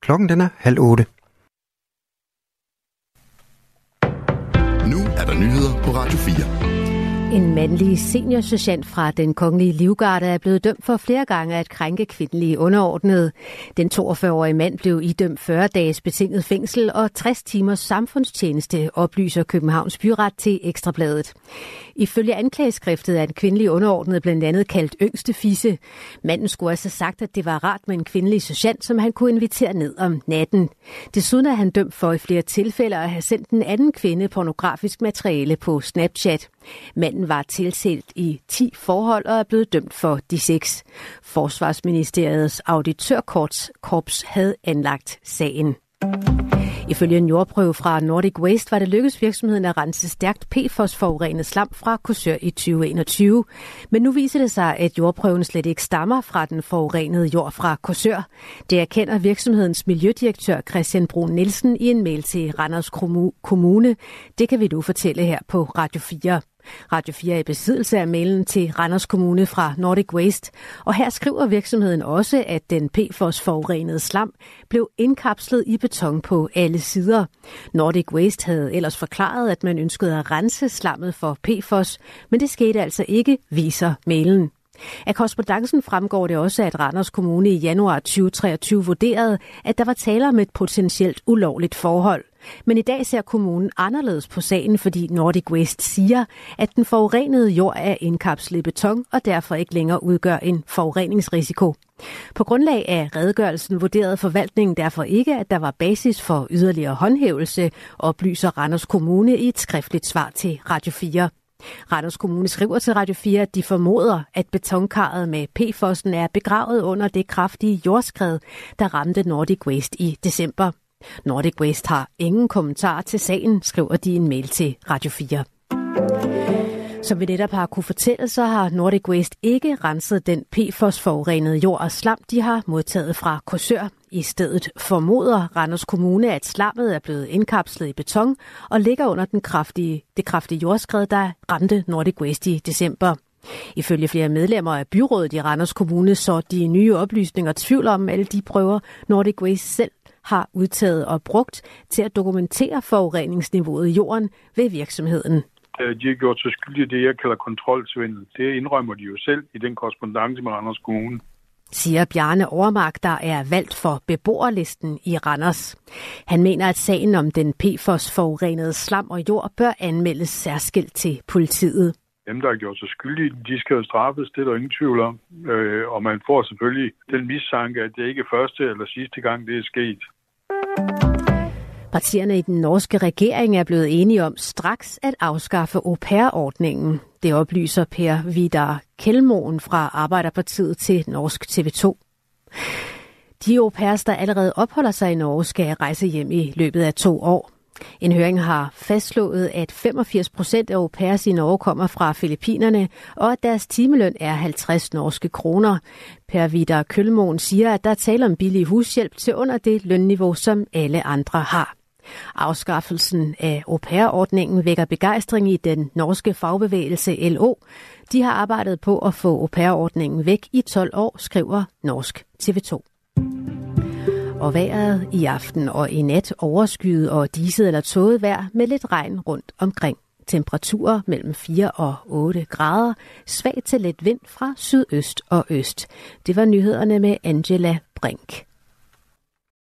Klokken den er halv otte. Nu er der nyheder på Radio 4. En mandlig seniorsergeant fra den kongelige livgarde er blevet dømt for flere gange at krænke kvindelige underordnede. Den 42-årige mand blev idømt 40 dages betinget fængsel og 60 timers samfundstjeneste, oplyser Københavns Byret til Ekstrabladet. Ifølge anklageskriftet er en kvindelig underordnet blandt andet kaldt yngste fisse. Manden skulle altså sagt, at det var rart med en kvindelig sergeant, som han kunne invitere ned om natten. Desuden er han dømt for i flere tilfælde at have sendt en anden kvinde pornografisk materiale på Snapchat. Manden var tiltalt i 10 forhold og er blevet dømt for de seks. Forsvarsministeriets auditørkorps havde anlagt sagen. Ifølge en jordprøve fra Nordic Waste var det lykkedes virksomheden at rense stærkt PFOS-forurenet slam fra Korsør i 2021. Men nu viser det sig, at jordprøven slet ikke stammer fra den forurenede jord fra Korsør. Det erkender virksomhedens miljødirektør Christian Brun Nielsen i en mail til Randers Kommune. Det kan vi nu fortælle her på Radio 4. Radio 4 er i besiddelse af mailen til Randers Kommune fra Nordic Waste, og her skriver virksomheden også, at den PFOS-forurenede slam blev indkapslet i beton på alle sider. Nordic Waste havde ellers forklaret, at man ønskede at rense slammet for PFOS, men det skete altså ikke, viser mailen. Af korrespondancen fremgår det også, at Randers Kommune i januar 2023 vurderede, at der var tale om et potentielt ulovligt forhold. Men i dag ser kommunen anderledes på sagen, fordi Nordic Waste siger, at den forurenede jord er indkapslet i beton og derfor ikke længere udgør en forureningsrisiko. På grundlag af redegørelsen vurderede forvaltningen derfor ikke, at der var basis for yderligere håndhævelse, oplyser Randers Kommune i et skriftligt svar til Radio 4. Randers Kommune skriver til Radio 4, at de formoder, at betonkarret med PFOS'en er begravet under det kraftige jordskred, der ramte Nordic Waste i december. Nordic Waste har ingen kommentar til sagen, skriver de en mail til Radio 4. Som vi netop har kunne fortælle, så har Nordic Waste ikke renset den PFOS-forurenede jord og slam, de har modtaget fra Korsør. I stedet formoder Randers Kommune, at slammet er blevet indkapslet i beton og ligger under den kraftige, det kraftige jordskred, der ramte Nordic Waste i december. Ifølge flere medlemmer af byrådet i Randers Kommune så de nye oplysninger tvivl om alle de prøver, Nordic Waste selv har udtaget og brugt til at dokumentere forureningsniveauet i jorden ved virksomheden. De har gjort sig skyldige i det, jeg kalder kontrolsvindel. Det indrømmer de jo selv i den korrespondence med Randers Kommune siger Bjarne Overmark, der er valgt for beboerlisten i Randers. Han mener, at sagen om den PFOS-forurenede slam og jord bør anmeldes særskilt til politiet. Dem, der har gjort sig skyldige, de skal jo straffes, det er der ingen tvivl om. Øh, og man får selvfølgelig den mistanke, at det ikke er første eller sidste gang, det er sket. Partierne i den norske regering er blevet enige om straks at afskaffe au pair-ordningen. Det oplyser Per Vidar Kelmoen fra Arbejderpartiet til Norsk TV2. De au pairs, der allerede opholder sig i Norge, skal rejse hjem i løbet af to år. En høring har fastslået, at 85 procent af au pairs i Norge kommer fra Filippinerne, og at deres timeløn er 50 norske kroner. Per Vidar Kølmoen siger, at der er tale om billig hushjælp til under det lønniveau, som alle andre har. Afskaffelsen af au pair-ordningen vækker begejstring i den norske fagbevægelse LO. De har arbejdet på at få au pair-ordningen væk i 12 år, skriver Norsk TV2. Og vejret i aften og i nat overskyet og diset eller tåget vejr med lidt regn rundt omkring. Temperaturer mellem 4 og 8 grader. Svag til let vind fra sydøst og øst. Det var nyhederne med Angela Brink.